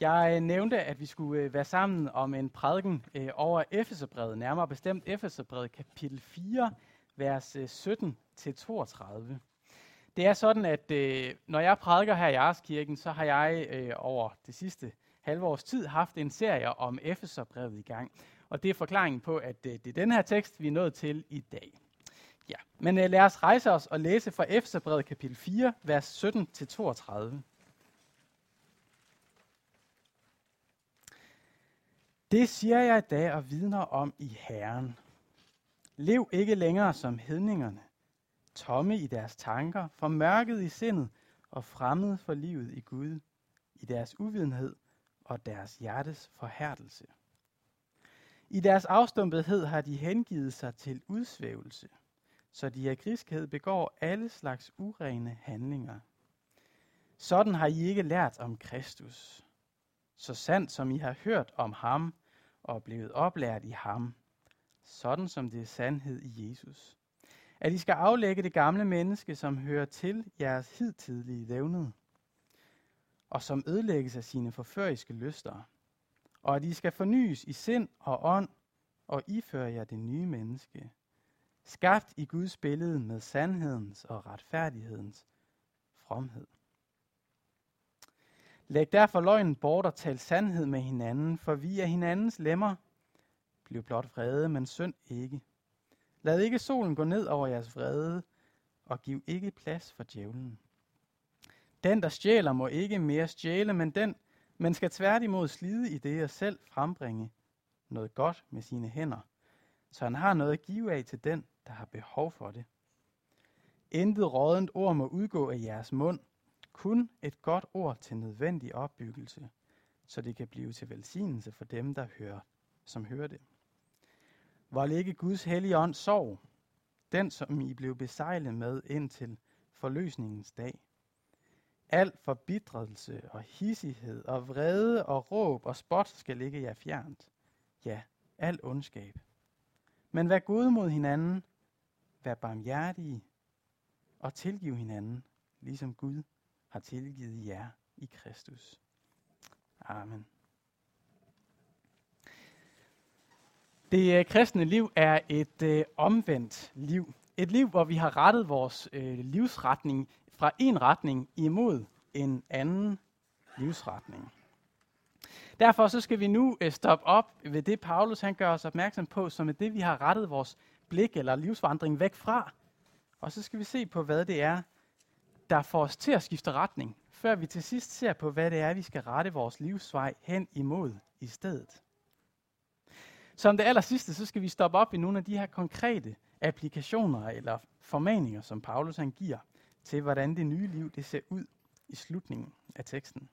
Jeg nævnte, at vi skulle øh, være sammen om en prædiken øh, over Efeserbrevet, nærmere bestemt Efeserbrevet kapitel 4, vers øh, 17-32. Det er sådan, at når jeg prædiker her i Arskirken, så har jeg over det sidste halve års tid haft en serie om Efeserbrevet i gang. Og det er forklaringen på, at det er den her tekst, vi er nået til i dag. Ja, men lad os rejse os og læse fra Efeserbrevet kapitel 4, vers 17-32. Det siger jeg i dag og vidner om i Herren. Lev ikke længere som hedningerne, tomme i deres tanker, formørket i sindet og fremmed for livet i Gud, i deres uvidenhed og deres hjertes forhærdelse. I deres afstumpethed har de hengivet sig til udsvævelse, så de af griskhed begår alle slags urene handlinger. Sådan har I ikke lært om Kristus. Så sandt som I har hørt om ham, og blevet oplært i ham, sådan som det er sandhed i Jesus. At I skal aflægge det gamle menneske, som hører til jeres hidtidige levnede, og som ødelægges af sine forføriske lyster, og at I skal fornyes i sind og ånd, og iføre jer det nye menneske, skabt i Guds billede med sandhedens og retfærdighedens fromhed. Læg derfor løgnen bort og tal sandhed med hinanden, for vi er hinandens lemmer. Bliv blot vrede, men synd ikke. Lad ikke solen gå ned over jeres vrede, og giv ikke plads for djævlen. Den, der stjæler, må ikke mere stjæle, men den, man skal tværtimod slide i det og selv frembringe noget godt med sine hænder, så han har noget at give af til den, der har behov for det. Intet rådent ord må udgå af jeres mund, kun et godt ord til nødvendig opbyggelse, så det kan blive til velsignelse for dem, der hører, som hører det. Var ikke Guds hellige ånd sorg, den som I blev besejlet med indtil forløsningens dag. Al forbitrelse og hissighed og vrede og råb og spot skal ligge jer fjernt. Ja, al ondskab. Men vær gode mod hinanden, vær barmhjertige og tilgiv hinanden, ligesom Gud har tilgivet jer i Kristus. Amen. Det øh, kristne liv er et øh, omvendt liv. Et liv, hvor vi har rettet vores øh, livsretning fra en retning imod en anden livsretning. Derfor så skal vi nu øh, stoppe op ved det, Paulus han gør os opmærksom på, som er det, vi har rettet vores blik eller livsvandring væk fra. Og så skal vi se på, hvad det er, der får os til at skifte retning, før vi til sidst ser på, hvad det er, vi skal rette vores livsvej hen imod i stedet. Som det aller sidste, så skal vi stoppe op i nogle af de her konkrete applikationer eller formaninger, som Paulus han giver til, hvordan det nye liv det ser ud i slutningen af teksten.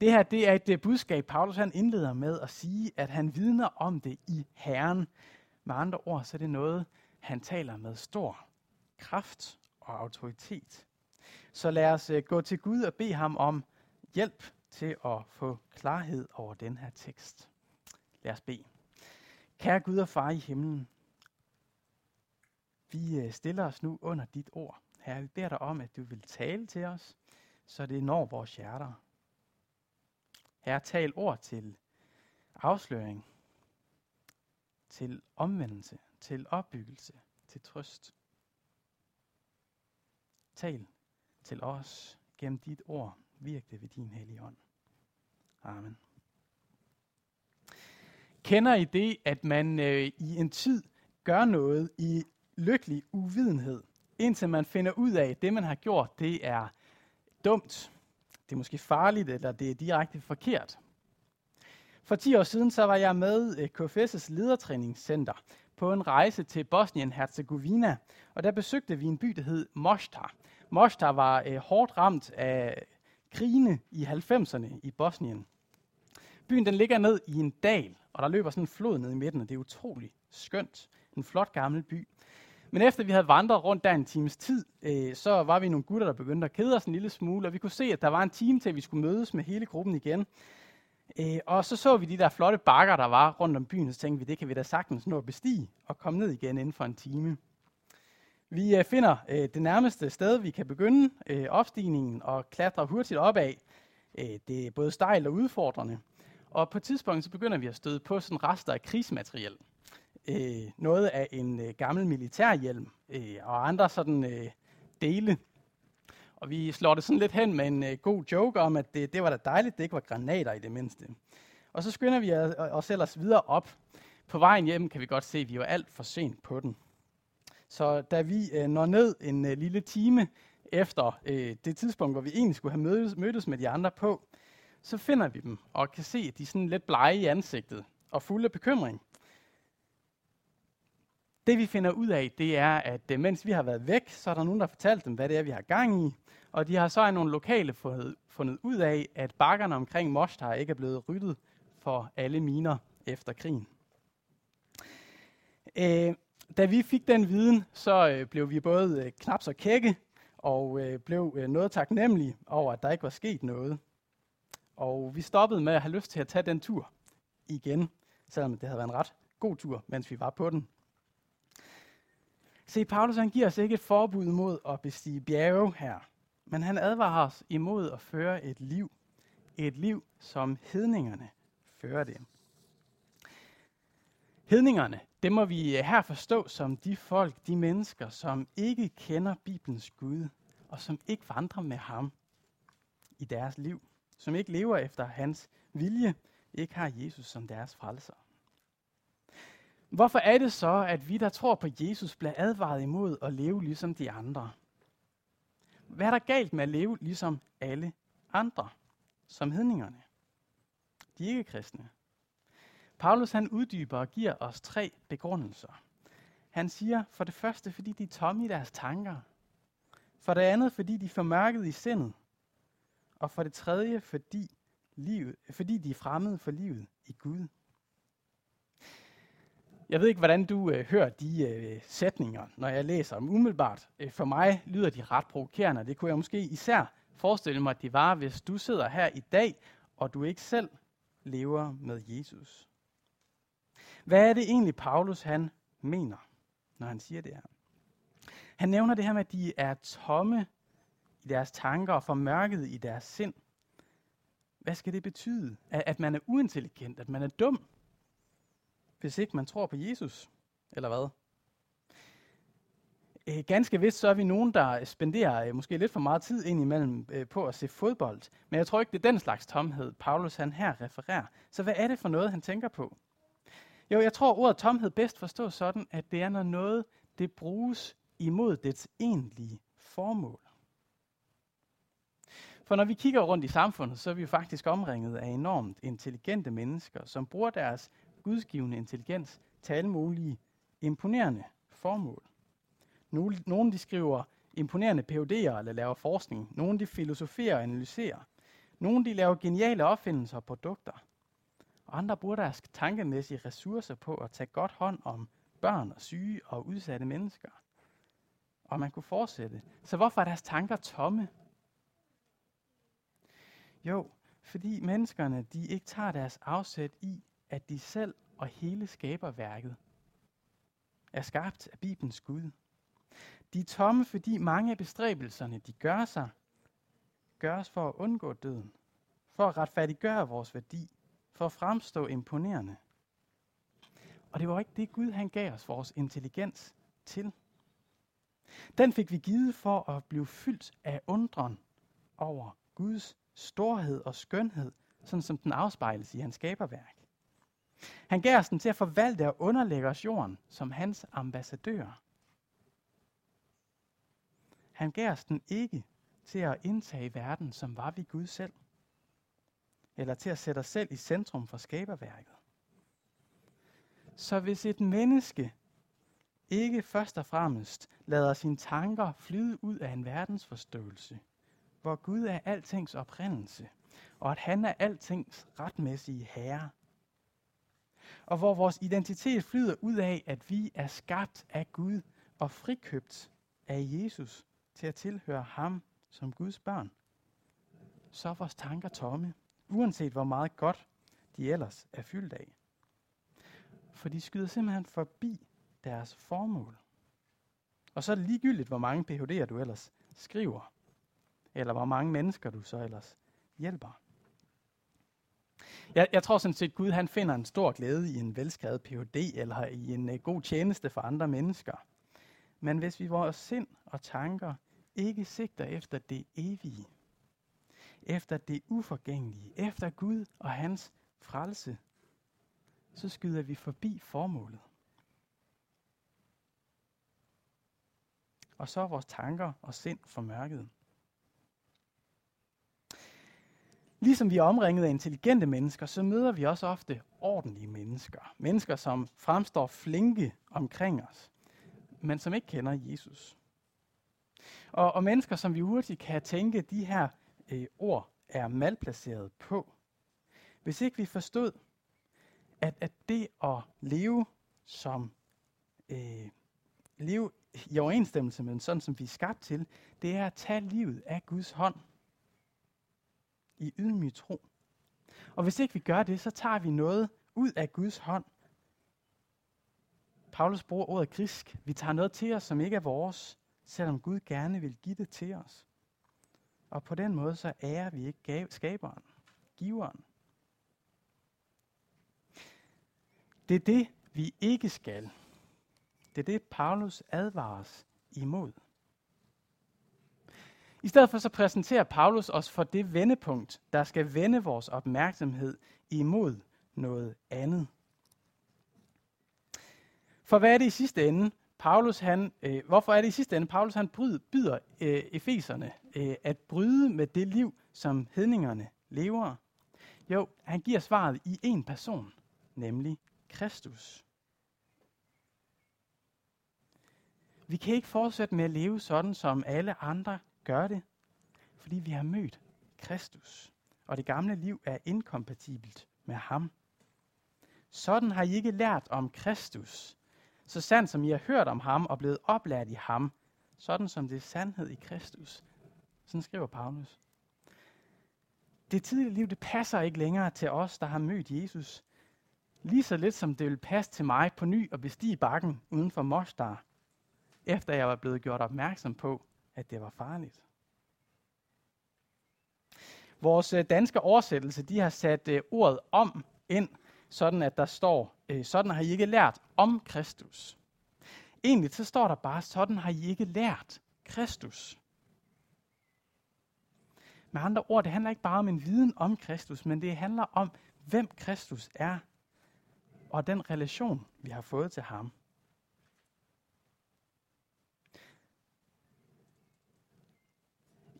Det her det er et øh, budskab, Paulus han indleder med at sige, at han vidner om det i Herren. Med andre ord, så er det noget, han taler med stor kraft og autoritet. Så lad os øh, gå til Gud og bede ham om hjælp til at få klarhed over den her tekst. Lad os bede. Kære Gud og far i himlen, vi øh, stiller os nu under dit ord. Herre, vi beder dig om, at du vil tale til os, så det når vores hjerter. Herre, tal ord til afsløring, til omvendelse, til opbyggelse, til trøst. Tal til os gennem dit ord. Virk det ved din hellige ånd. Amen. Kender I det, at man øh, i en tid gør noget i lykkelig uvidenhed, indtil man finder ud af, at det, man har gjort, det er dumt, det er måske farligt, eller det er direkte forkert. For 10 år siden så var jeg med øh, KFS' ledertræningscenter på en rejse til Bosnien-Herzegovina, og der besøgte vi en by, der hed Mostar. Mostar var øh, hårdt ramt af krigene i 90'erne i Bosnien. Byen den ligger ned i en dal, og der løber sådan en flod ned i midten, og det er utroligt skønt. En flot gammel by. Men efter vi havde vandret rundt der en times tid, øh, så var vi nogle gutter, der begyndte at kede os en lille smule, og vi kunne se, at der var en time til, at vi skulle mødes med hele gruppen igen. Øh, og så så vi de der flotte bakker, der var rundt om byen, og så tænkte vi, det kan vi da sagtens nå at bestige og komme ned igen inden for en time. Vi øh, finder øh, det nærmeste sted, vi kan begynde øh, opstigningen og klatre hurtigt opad. Øh, det er både stejlt og udfordrende. Og på et tidspunkt så begynder vi at støde på sådan rester af krigsmateriel. Øh, noget af en øh, gammel militærhjelm øh, og andre sådan øh, dele. Og vi slår det sådan lidt hen med en øh, god joke om, at det, det var da dejligt, det ikke var granater i det mindste. Og så skynder vi os ellers videre op. På vejen hjem kan vi godt se, at vi var alt for sent på den. Så da vi øh, når ned en øh, lille time efter øh, det tidspunkt, hvor vi egentlig skulle have mødes, mødtes med de andre på, så finder vi dem og kan se, at de er sådan lidt blege i ansigtet og fulde af bekymring. Det vi finder ud af, det er, at øh, mens vi har været væk, så er der nogen, der har fortalt dem, hvad det er, vi har gang i. Og de har så af nogle lokale fundet, fundet ud af, at bakkerne omkring Mostar ikke er blevet ryddet for alle miner efter krigen. Øh, da vi fik den viden, så øh, blev vi både øh, knap så kække og øh, blev øh, noget taknemmelige over, at der ikke var sket noget. Og vi stoppede med at have lyst til at tage den tur igen, selvom det havde været en ret god tur, mens vi var på den. Se, Paulus han giver os ikke et forbud mod at bestige bjerge her, men han advarer os imod at føre et liv, et liv som hedningerne fører det. Hedningerne, det må vi øh, her forstå som de folk, de mennesker, som ikke kender Bibelens Gud, og som ikke vandrer med ham i deres liv, som ikke lever efter hans vilje, ikke har Jesus som deres frelser. Hvorfor er det så, at vi, der tror på Jesus, bliver advaret imod at leve ligesom de andre? Hvad er der galt med at leve ligesom alle andre, som hedningerne? De ikke kristne. Paulus han uddyber og giver os tre begrundelser. Han siger for det første, fordi de er tomme i deres tanker. For det andet, fordi de er formørket i sindet. Og for det tredje, fordi, livet, fordi de er fremmede for livet i Gud. Jeg ved ikke, hvordan du øh, hører de øh, sætninger, når jeg læser dem umiddelbart. Øh, for mig lyder de ret provokerende. Det kunne jeg måske især forestille mig, at de var, hvis du sidder her i dag, og du ikke selv lever med Jesus. Hvad er det egentlig, Paulus han mener, når han siger det her? Han nævner det her med, at de er tomme i deres tanker og formørket i deres sind. Hvad skal det betyde? At man er uintelligent, at man er dum, hvis ikke man tror på Jesus? Eller hvad? Øh, ganske vist så er vi nogen, der spenderer øh, måske lidt for meget tid ind imellem øh, på at se fodbold. Men jeg tror ikke, det er den slags tomhed, Paulus han her refererer. Så hvad er det for noget, han tænker på? Jo, jeg tror, ordet tomhed bedst forstås sådan, at det er, når noget det bruges imod dets egentlige formål. For når vi kigger rundt i samfundet, så er vi jo faktisk omringet af enormt intelligente mennesker, som bruger deres gudsgivende intelligens til alle mulige imponerende formål. Nogle, nogle de skriver imponerende PUD'er eller laver forskning. Nogle de filosoferer og analyserer. Nogle de laver geniale opfindelser og produkter. Og andre bruger deres tankemæssige ressourcer på at tage godt hånd om børn og syge og udsatte mennesker. Og man kunne fortsætte. Så hvorfor er deres tanker tomme? Jo, fordi menneskerne de ikke tager deres afsæt i, at de selv og hele skaberværket er skabt af Bibelens Gud. De er tomme, fordi mange af bestræbelserne, de gør sig, gøres for at undgå døden, for at retfærdiggøre vores værdi, for at fremstå imponerende. Og det var ikke det, Gud han gav os vores intelligens til. Den fik vi givet for at blive fyldt af undren over Guds storhed og skønhed, sådan som den afspejles i hans skaberværk. Han gav os den til at forvalte og underlægge os jorden som hans ambassadør. Han gav os den ikke til at indtage verden, som var vi Gud selv eller til at sætte os selv i centrum for skaberværket. Så hvis et menneske ikke først og fremmest lader sine tanker flyde ud af en verdensforståelse, hvor Gud er altings oprindelse, og at han er altings retmæssige herre, og hvor vores identitet flyder ud af, at vi er skabt af Gud og frikøbt af Jesus til at tilhøre ham som Guds børn, så er vores tanker tomme uanset hvor meget godt de ellers er fyldt af. For de skyder simpelthen forbi deres formål. Og så er det ligegyldigt, hvor mange PhD'er du ellers skriver, eller hvor mange mennesker du så ellers hjælper. Jeg, jeg tror sådan set, at Gud han finder en stor glæde i en velskrevet Ph.D. eller i en uh, god tjeneste for andre mennesker. Men hvis vi vores sind og tanker ikke sigter efter det evige, efter det uforgængelige, efter Gud og hans frelse, så skyder vi forbi formålet. Og så er vores tanker og sind formørket. Ligesom vi er omringet af intelligente mennesker, så møder vi også ofte ordentlige mennesker. Mennesker, som fremstår flinke omkring os, men som ikke kender Jesus. Og, og mennesker, som vi hurtigt kan tænke, de her øh, ord er malplaceret på. Hvis ikke vi forstod, at, at det at leve som øh, leve i overensstemmelse med sådan, som vi er skabt til, det er at tage livet af Guds hånd i ydmyg tro. Og hvis ikke vi gør det, så tager vi noget ud af Guds hånd. Paulus bruger ordet grisk. Vi tager noget til os, som ikke er vores, selvom Gud gerne vil give det til os. Og på den måde så ærer vi ikke skaberen, giveren. Det er det, vi ikke skal. Det er det, Paulus advares imod. I stedet for så præsenterer Paulus os for det vendepunkt, der skal vende vores opmærksomhed imod noget andet. For hvad er det i sidste ende, Paulus han, øh, hvorfor er det i sidste ende, Paulus han bryder, byder øh, efeserne øh, at bryde med det liv, som hedningerne lever? Jo, han giver svaret i en person, nemlig Kristus. Vi kan ikke fortsætte med at leve sådan, som alle andre gør det, fordi vi har mødt Kristus, og det gamle liv er inkompatibelt med ham. Sådan har I ikke lært om Kristus, så sandt som I har hørt om ham og blevet oplært i ham, sådan som det er sandhed i Kristus. Sådan skriver Paulus. Det tidlige liv, det passer ikke længere til os, der har mødt Jesus. Lige så lidt som det vil passe til mig på ny at bestige bakken uden for Mostar, efter jeg var blevet gjort opmærksom på, at det var farligt. Vores øh, danske oversættelse, de har sat øh, ordet om ind, sådan at der står, øh, sådan har I ikke lært om Kristus. Egentlig så står der bare, sådan har I ikke lært Kristus. Med andre ord, det handler ikke bare om en viden om Kristus, men det handler om, hvem Kristus er, og den relation, vi har fået til ham.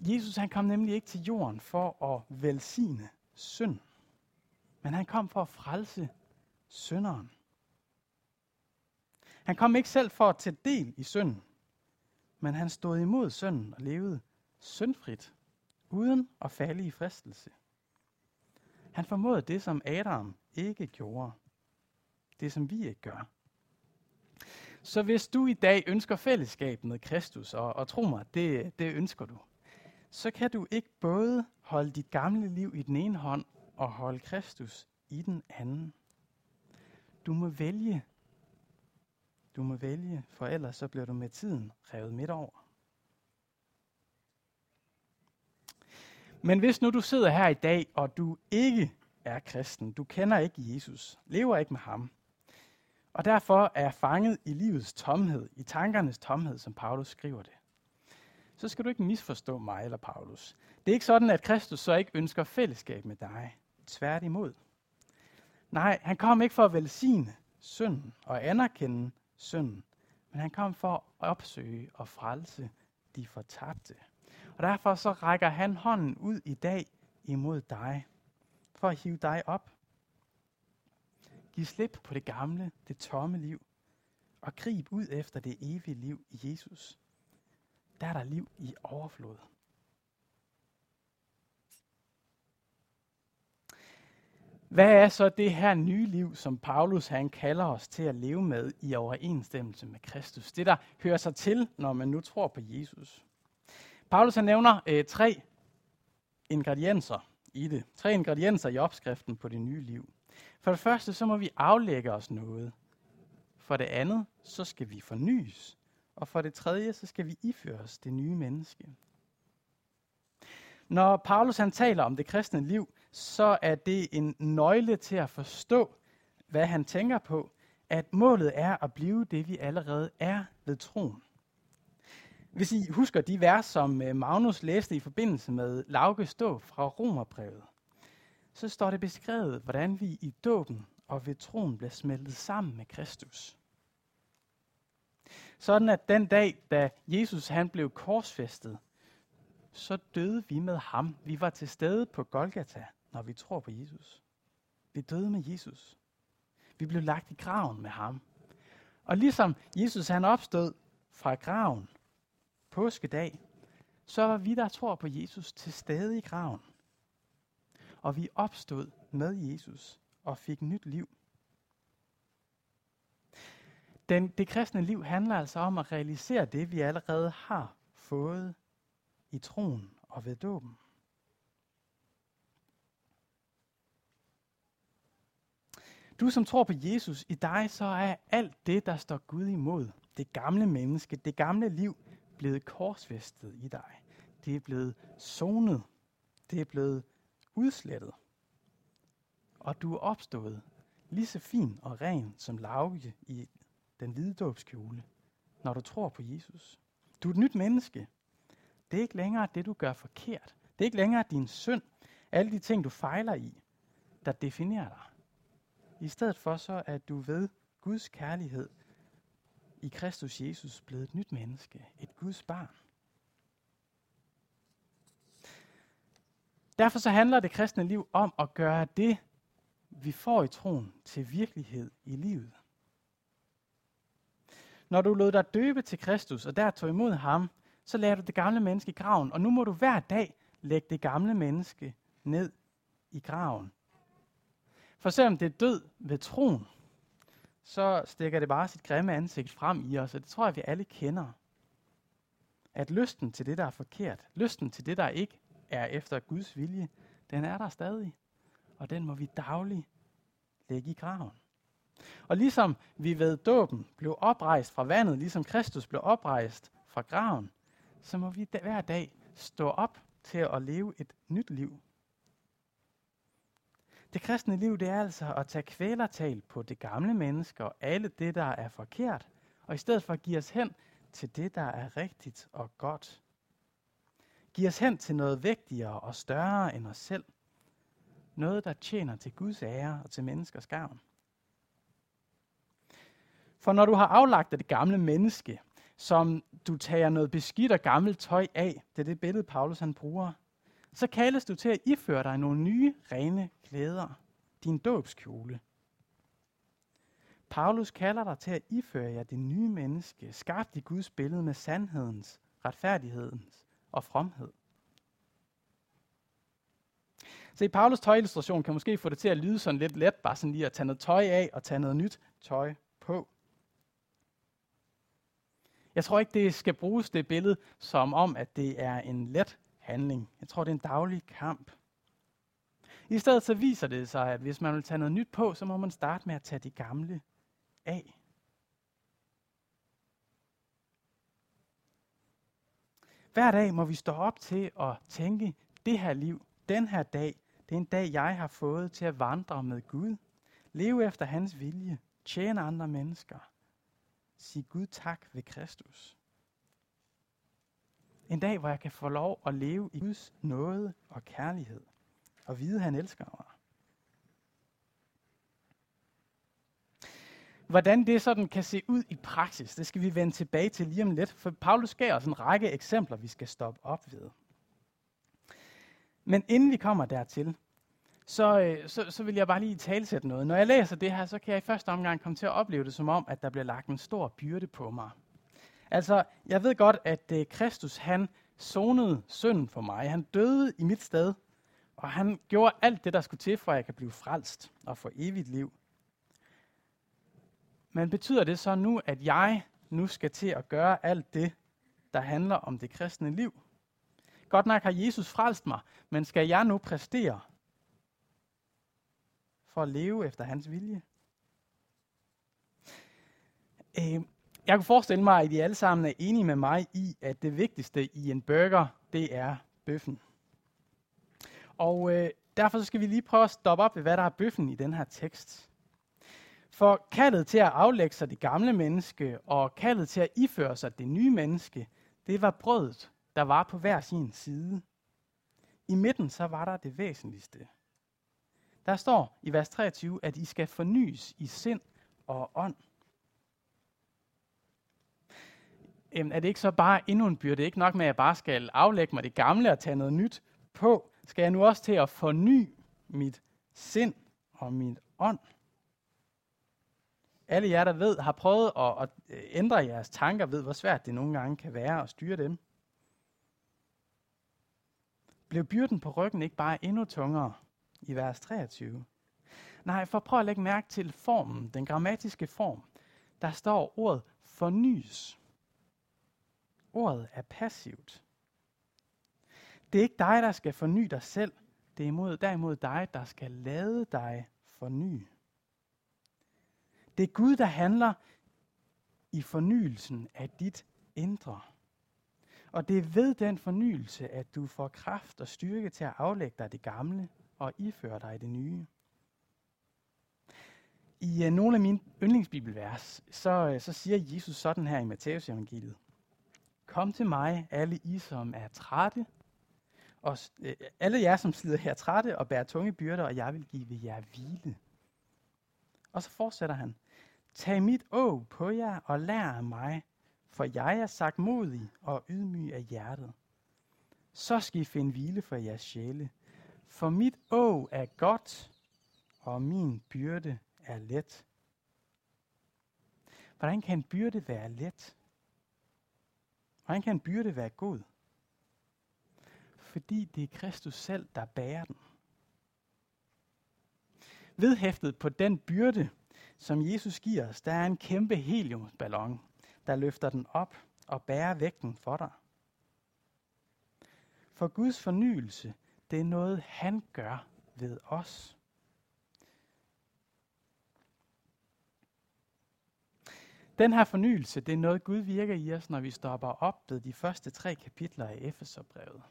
Jesus han kom nemlig ikke til jorden for at velsigne synd, men han kom for at frelse synderen. Han kom ikke selv for at tage del i synden, men han stod imod synden og levede syndfrit, uden at falde i fristelse. Han formåede det, som Adam ikke gjorde. Det, som vi ikke gør. Så hvis du i dag ønsker fællesskab med Kristus, og, og tro mig, det, det ønsker du, så kan du ikke både holde dit gamle liv i den ene hånd og holde Kristus i den anden. Du må vælge. Du må vælge, for ellers så bliver du med tiden revet midt over. Men hvis nu du sidder her i dag, og du ikke er kristen, du kender ikke Jesus, lever ikke med ham, og derfor er fanget i livets tomhed, i tankernes tomhed, som Paulus skriver det, så skal du ikke misforstå mig eller Paulus. Det er ikke sådan, at Kristus så ikke ønsker fællesskab med dig. Tværtimod. Nej, han kom ikke for at velsigne synden og anerkende synden, men han kom for at opsøge og frelse de fortabte. Og derfor så rækker han hånden ud i dag imod dig, for at hive dig op. Giv slip på det gamle, det tomme liv, og grib ud efter det evige liv i Jesus der er der liv i overflod. Hvad er så det her nye liv, som Paulus han kalder os til at leve med i overensstemmelse med Kristus? Det, der hører sig til, når man nu tror på Jesus. Paulus han nævner øh, tre ingredienser i det. Tre ingredienser i opskriften på det nye liv. For det første, så må vi aflægge os noget. For det andet, så skal vi fornyes. Og for det tredje, så skal vi iføre os det nye menneske. Når Paulus han taler om det kristne liv, så er det en nøgle til at forstå, hvad han tænker på, at målet er at blive det, vi allerede er ved troen. Hvis I husker de vers, som øh, Magnus læste i forbindelse med Lauke Stå fra Romerbrevet, så står det beskrevet, hvordan vi i dåben og ved troen bliver smeltet sammen med Kristus. Sådan at den dag, da Jesus han blev korsfæstet, så døde vi med ham. Vi var til stede på Golgata, når vi tror på Jesus. Vi døde med Jesus. Vi blev lagt i graven med ham. Og ligesom Jesus han opstod fra graven påskedag, så var vi, der tror på Jesus, til stede i graven. Og vi opstod med Jesus og fik nyt liv. Den, det kristne liv handler altså om at realisere det, vi allerede har fået i troen og ved dåben. Du som tror på Jesus, i dig så er alt det, der står Gud imod, det gamle menneske, det gamle liv, blevet korsfæstet i dig. Det er blevet sonet. Det er blevet udslettet. Og du er opstået lige så fin og ren som lauge i den hvide dåbskjole, når du tror på Jesus. Du er et nyt menneske. Det er ikke længere det, du gør forkert. Det er ikke længere din synd, alle de ting, du fejler i, der definerer dig. I stedet for så er du ved Guds kærlighed i Kristus Jesus blevet et nyt menneske, et Guds barn. Derfor så handler det kristne liv om at gøre det, vi får i troen, til virkelighed i livet. Når du lod dig døbe til Kristus, og der tog imod ham, så lagde du det gamle menneske i graven, og nu må du hver dag lægge det gamle menneske ned i graven. For selvom det er død ved troen, så stikker det bare sit grimme ansigt frem i os, og det tror jeg, vi alle kender. At lysten til det, der er forkert, lysten til det, der ikke er efter Guds vilje, den er der stadig. Og den må vi dagligt lægge i graven. Og ligesom vi ved dåben blev oprejst fra vandet, ligesom Kristus blev oprejst fra graven, så må vi hver dag stå op til at leve et nyt liv. Det kristne liv, det er altså at tage kvælertal på det gamle menneske og alle det, der er forkert, og i stedet for at give os hen til det, der er rigtigt og godt. Giv os hen til noget vigtigere og større end os selv. Noget, der tjener til Guds ære og til menneskers gavn. For når du har aflagt det gamle menneske, som du tager noget beskidt og gammelt tøj af, det er det billede, Paulus han bruger, så kaldes du til at iføre dig nogle nye, rene klæder, din dåbskjole. Paulus kalder dig til at iføre jer det nye menneske, skabt i Guds billede med sandhedens, retfærdighedens og fromhed. Så i Paulus tøjillustration kan måske få det til at lyde sådan lidt let, bare sådan lige at tage noget tøj af og tage noget nyt tøj på. Jeg tror ikke, det skal bruges det billede som om, at det er en let handling. Jeg tror, det er en daglig kamp. I stedet så viser det sig, at hvis man vil tage noget nyt på, så må man starte med at tage det gamle af. Hver dag må vi stå op til at tænke, det her liv, den her dag, det er en dag, jeg har fået til at vandre med Gud. Leve efter hans vilje. Tjene andre mennesker. Sig Gud tak ved Kristus. En dag, hvor jeg kan få lov at leve i Guds nåde og kærlighed. Og vide, at han elsker mig. Hvordan det sådan kan se ud i praksis, det skal vi vende tilbage til lige om lidt, for Paulus gav os en række eksempler, vi skal stoppe op ved. Men inden vi kommer dertil, så, øh, så, så vil jeg bare lige talsætte noget. Når jeg læser det her, så kan jeg i første omgang komme til at opleve det som om, at der bliver lagt en stor byrde på mig. Altså, jeg ved godt, at øh, Kristus, han sonede synden for mig. Han døde i mit sted, og han gjorde alt det, der skulle til, for at jeg kan blive frelst og få evigt liv. Men betyder det så nu, at jeg nu skal til at gøre alt det, der handler om det kristne liv? Godt nok har Jesus frelst mig, men skal jeg nu præstere for at leve efter hans vilje? Øh, jeg kunne forestille mig, at I alle sammen er enige med mig i, at det vigtigste i en burger, det er bøffen. Og øh, derfor så skal vi lige prøve at stoppe op ved, hvad der er bøffen i den her tekst. For kaldet til at aflægge sig det gamle menneske, og kaldet til at iføre sig det nye menneske, det var brødet, der var på hver sin side. I midten så var der det væsentligste. Der står i vers 23, at I skal fornyes i sind og ånd. Jamen, er det ikke så bare endnu en byrde? Det er ikke nok med, at jeg bare skal aflægge mig det gamle og tage noget nyt på. Skal jeg nu også til at forny mit sind og min ånd? Alle jer, der ved, har prøvet at, at øh, ændre jeres tanker, ved, hvor svært det nogle gange kan være at styre dem. Blev byrden på ryggen ikke bare endnu tungere i vers 23? Nej, for prøv at lægge mærke til formen, den grammatiske form. Der står ordet fornyes. Ordet er passivt. Det er ikke dig, der skal forny dig selv. Det er imod, derimod dig, der skal lade dig forny. Det er Gud, der handler i fornyelsen af dit indre. Og det er ved den fornyelse, at du får kraft og styrke til at aflægge dig det gamle og iføre dig det nye. I uh, nogle af mine yndlingsbibelvers, så, uh, så siger Jesus sådan her i Matteus evangeliet. Kom til mig, alle I, som er trætte, og øh, alle jer, som slider her trætte og bærer tunge byrder, og jeg vil give jer hvile. Og så fortsætter han. Tag mit å på jer og lær af mig, for jeg er sagt modig og ydmyg af hjertet. Så skal I finde hvile for jeres sjæle. For mit å er godt, og min byrde er let. Hvordan kan en byrde være let? Hvordan kan en byrde være god? Fordi det er Kristus selv, der bærer den. Vedhæftet på den byrde, som Jesus giver os, der er en kæmpe heliumballon, der løfter den op og bærer vægten for dig. For Guds fornyelse, det er noget, han gør ved os. Den her fornyelse, det er noget, Gud virker i os, når vi stopper op ved de første tre kapitler af Efeserbrevet.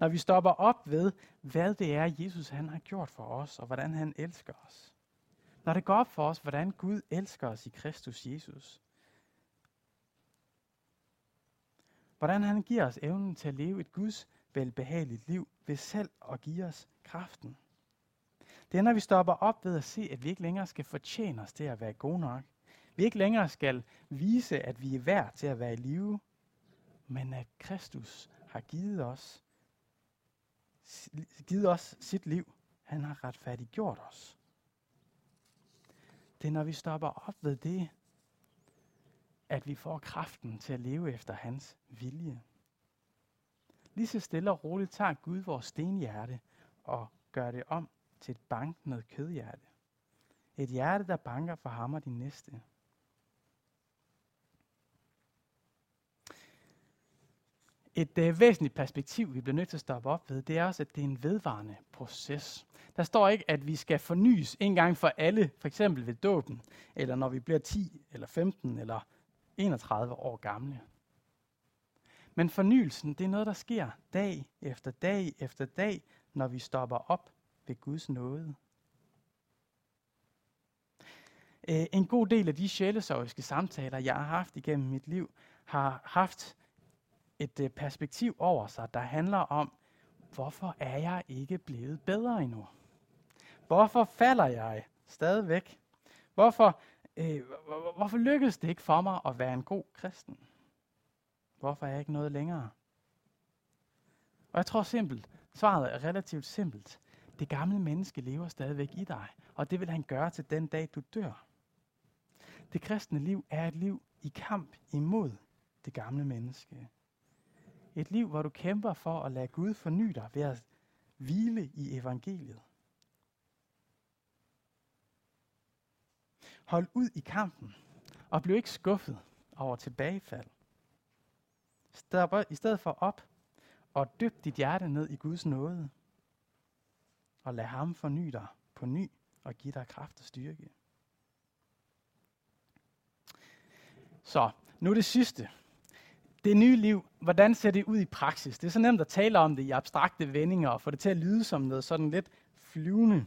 Når vi stopper op ved, hvad det er, Jesus han har gjort for os, og hvordan han elsker os. Når det går op for os, hvordan Gud elsker os i Kristus Jesus. Hvordan han giver os evnen til at leve et Guds velbehageligt liv ved selv at give os kraften. Det er, når vi stopper op ved at se, at vi ikke længere skal fortjene os til at være gode nok. Vi ikke længere skal vise, at vi er værd til at være i live, men at Kristus har givet os, givet os sit liv. Han har retfærdiggjort os. Det er, når vi stopper op ved det, at vi får kraften til at leve efter hans vilje. Lige så stille og roligt tager Gud vores stenhjerte og gør det om til et bankende kødhjerte. Et hjerte, der banker for ham og din næste. Et øh, væsentligt perspektiv, vi bliver nødt til at stoppe op ved, det er også, at det er en vedvarende proces. Der står ikke, at vi skal fornyes en gang for alle, for eksempel ved dåben, eller når vi bliver 10, eller 15, eller 31 år gamle. Men fornyelsen, det er noget, der sker dag efter dag efter dag, når vi stopper op ved Guds nåde. Øh, en god del af de sjælesorgiske samtaler, jeg har haft igennem mit liv, har haft et øh, perspektiv over sig, der handler om, hvorfor er jeg ikke blevet bedre endnu? Hvorfor falder jeg stadigvæk? Hvorfor, øh, hvorfor lykkes det ikke for mig at være en god kristen? Hvorfor er jeg ikke noget længere? Og jeg tror simpelt, svaret er relativt simpelt. Det gamle menneske lever stadigvæk i dig, og det vil han gøre til den dag, du dør. Det kristne liv er et liv i kamp imod det gamle menneske. Et liv, hvor du kæmper for at lade Gud forny dig ved at hvile i evangeliet. Hold ud i kampen, og bliv ikke skuffet over tilbagefald. Stop i stedet for op og dyb dit hjerte ned i Guds nåde. Og lad ham forny dig på ny og give dig kraft og styrke. Så, nu det sidste det nye liv, hvordan ser det ud i praksis? Det er så nemt at tale om det i abstrakte vendinger og få det til at lyde som noget sådan lidt flyvende.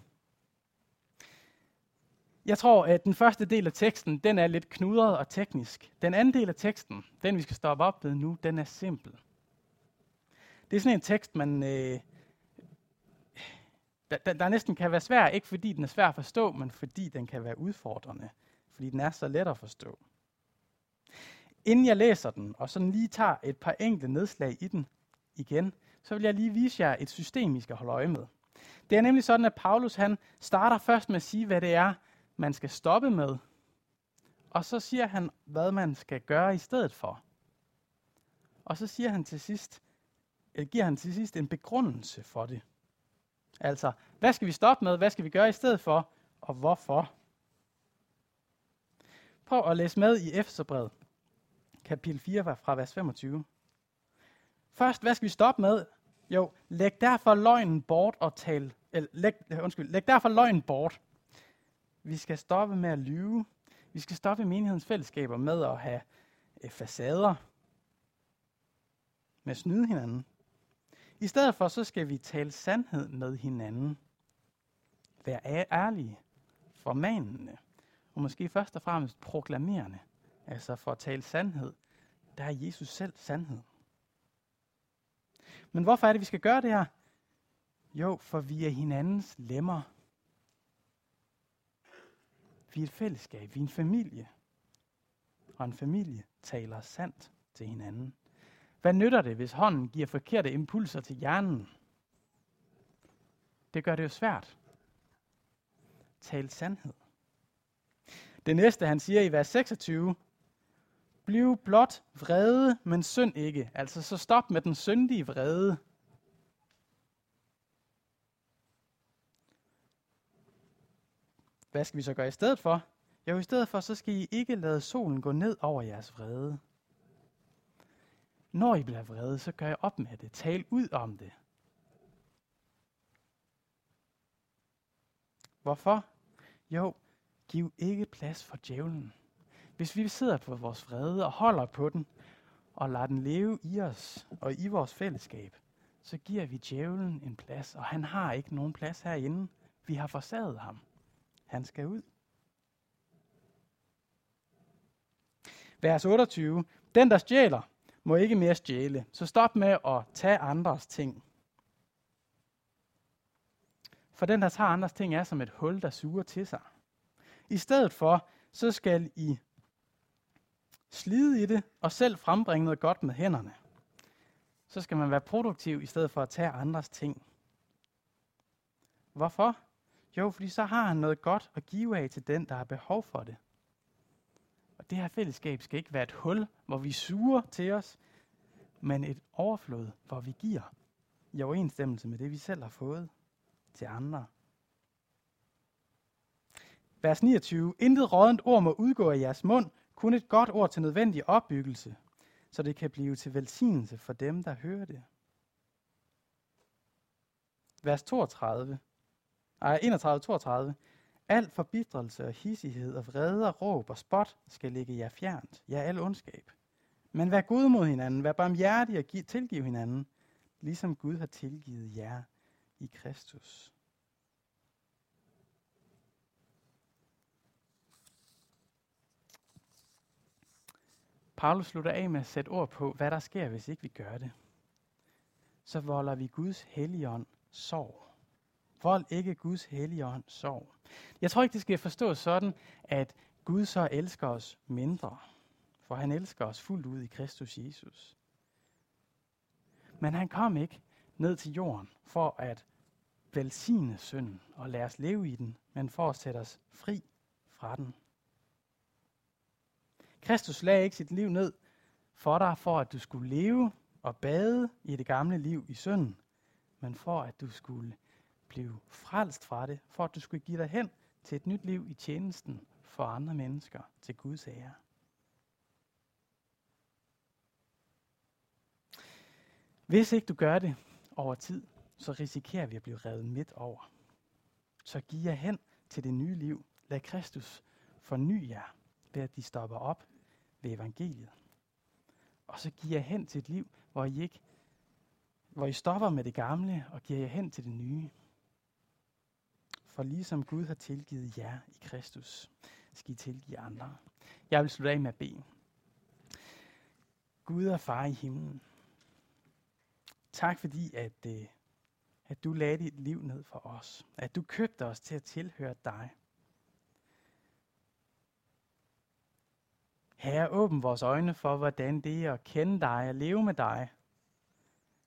Jeg tror, at den første del af teksten, den er lidt knudret og teknisk. Den anden del af teksten, den vi skal stoppe op ved nu, den er simpel. Det er sådan en tekst, man, øh, der, der, der næsten kan være svær, ikke fordi den er svær at forstå, men fordi den kan være udfordrende. Fordi den er så let at forstå. Inden jeg læser den, og sådan lige tager et par enkelte nedslag i den igen, så vil jeg lige vise jer et system, I skal holde øje med. Det er nemlig sådan, at Paulus han starter først med at sige, hvad det er, man skal stoppe med. Og så siger han, hvad man skal gøre i stedet for. Og så siger han til sidst, eller giver han til sidst en begrundelse for det. Altså, hvad skal vi stoppe med? Hvad skal vi gøre i stedet for? Og hvorfor? Prøv at læse med i Efeserbrevet, kapitel 4 fra vers 25. Først, hvad skal vi stoppe med? Jo, læg derfor løgnen bort og tal. Eller, læg, øh, undskyld, læg derfor løgnen bort. Vi skal stoppe med at lyve. Vi skal stoppe menighedens fællesskaber med at have eh, facader. Med at snyde hinanden. I stedet for, så skal vi tale sandhed med hinanden. Vær ærlige, formanende, og måske først og fremmest proklamerende. Altså for at tale sandhed, der er Jesus selv sandhed. Men hvorfor er det, vi skal gøre det her? Jo, for vi er hinandens lemmer. Vi er et fællesskab, vi er en familie. Og en familie taler sandt til hinanden. Hvad nytter det, hvis hånden giver forkerte impulser til hjernen? Det gør det jo svært. Tal sandhed. Det næste, han siger i vers 26, Bliv blot vrede, men synd ikke. Altså så stop med den syndige vrede. Hvad skal vi så gøre i stedet for? Jo, i stedet for, så skal I ikke lade solen gå ned over jeres vrede. Når I bliver vrede, så gør jeg op med det. Tal ud om det. Hvorfor? Jo, giv ikke plads for djævlen. Hvis vi sidder på vores vrede og holder på den, og lader den leve i os og i vores fællesskab, så giver vi djævlen en plads, og han har ikke nogen plads herinde. Vi har forsaget ham. Han skal ud. Vers 28. Den, der stjæler, må ikke mere stjæle. Så stop med at tage andres ting. For den, der tager andres ting, er som et hul, der suger til sig. I stedet for, så skal I slide i det og selv frembringe noget godt med hænderne. Så skal man være produktiv i stedet for at tage andres ting. Hvorfor? Jo, fordi så har han noget godt at give af til den, der har behov for det. Og det her fællesskab skal ikke være et hul, hvor vi suger til os, men et overflod, hvor vi giver i overensstemmelse med det, vi selv har fået til andre. Vers 29. Intet rådent ord må udgå af jeres mund, kun et godt ord til nødvendig opbyggelse, så det kan blive til velsignelse for dem, der hører det. Vers 32. Ej, 31-32. Al forbitrelse og hissighed og vrede og råb og spot skal ligge jer fjernt, ja, al ondskab. Men vær god mod hinanden, vær barmhjertig og tilgiv hinanden, ligesom Gud har tilgivet jer i Kristus. Paulus slutter af med at sætte ord på, hvad der sker, hvis ikke vi gør det. Så volder vi Guds helligånd sorg. Vold ikke Guds helligånd sorg. Jeg tror ikke, det skal forstås sådan, at Gud så elsker os mindre. For han elsker os fuldt ud i Kristus Jesus. Men han kom ikke ned til jorden for at velsigne synden og lade os leve i den, men for at sætte os fri fra den. Kristus lagde ikke sit liv ned for dig, for at du skulle leve og bade i det gamle liv i synden, men for at du skulle blive frelst fra det, for at du skulle give dig hen til et nyt liv i tjenesten for andre mennesker til Guds ære. Hvis ikke du gør det over tid, så risikerer vi at blive revet midt over. Så giv jer hen til det nye liv. Lad Kristus forny jer ved at de stopper op ved evangeliet. og så giver jeg hen til et liv, hvor I ikke hvor I stopper med det gamle og giver jer hen til det nye. For ligesom Gud har tilgivet jer i Kristus, skal I tilgive andre. Jeg vil slutte af med at bede. Gud og far i himlen, tak fordi, at, øh, at du lagde dit liv ned for os. At du købte os til at tilhøre dig. Herre, åbn vores øjne for, hvordan det er at kende dig og leve med dig,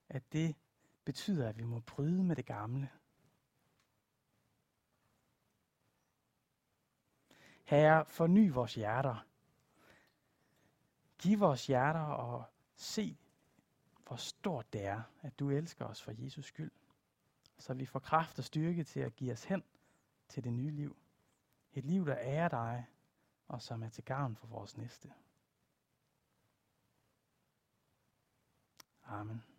at det betyder, at vi må bryde med det gamle. Herre, forny vores hjerter. Giv vores hjerter og se, hvor stort det er, at du elsker os for Jesus skyld. Så vi får kraft og styrke til at give os hen til det nye liv. Et liv, der ærer dig, og som er til gavn for vores næste. Amen.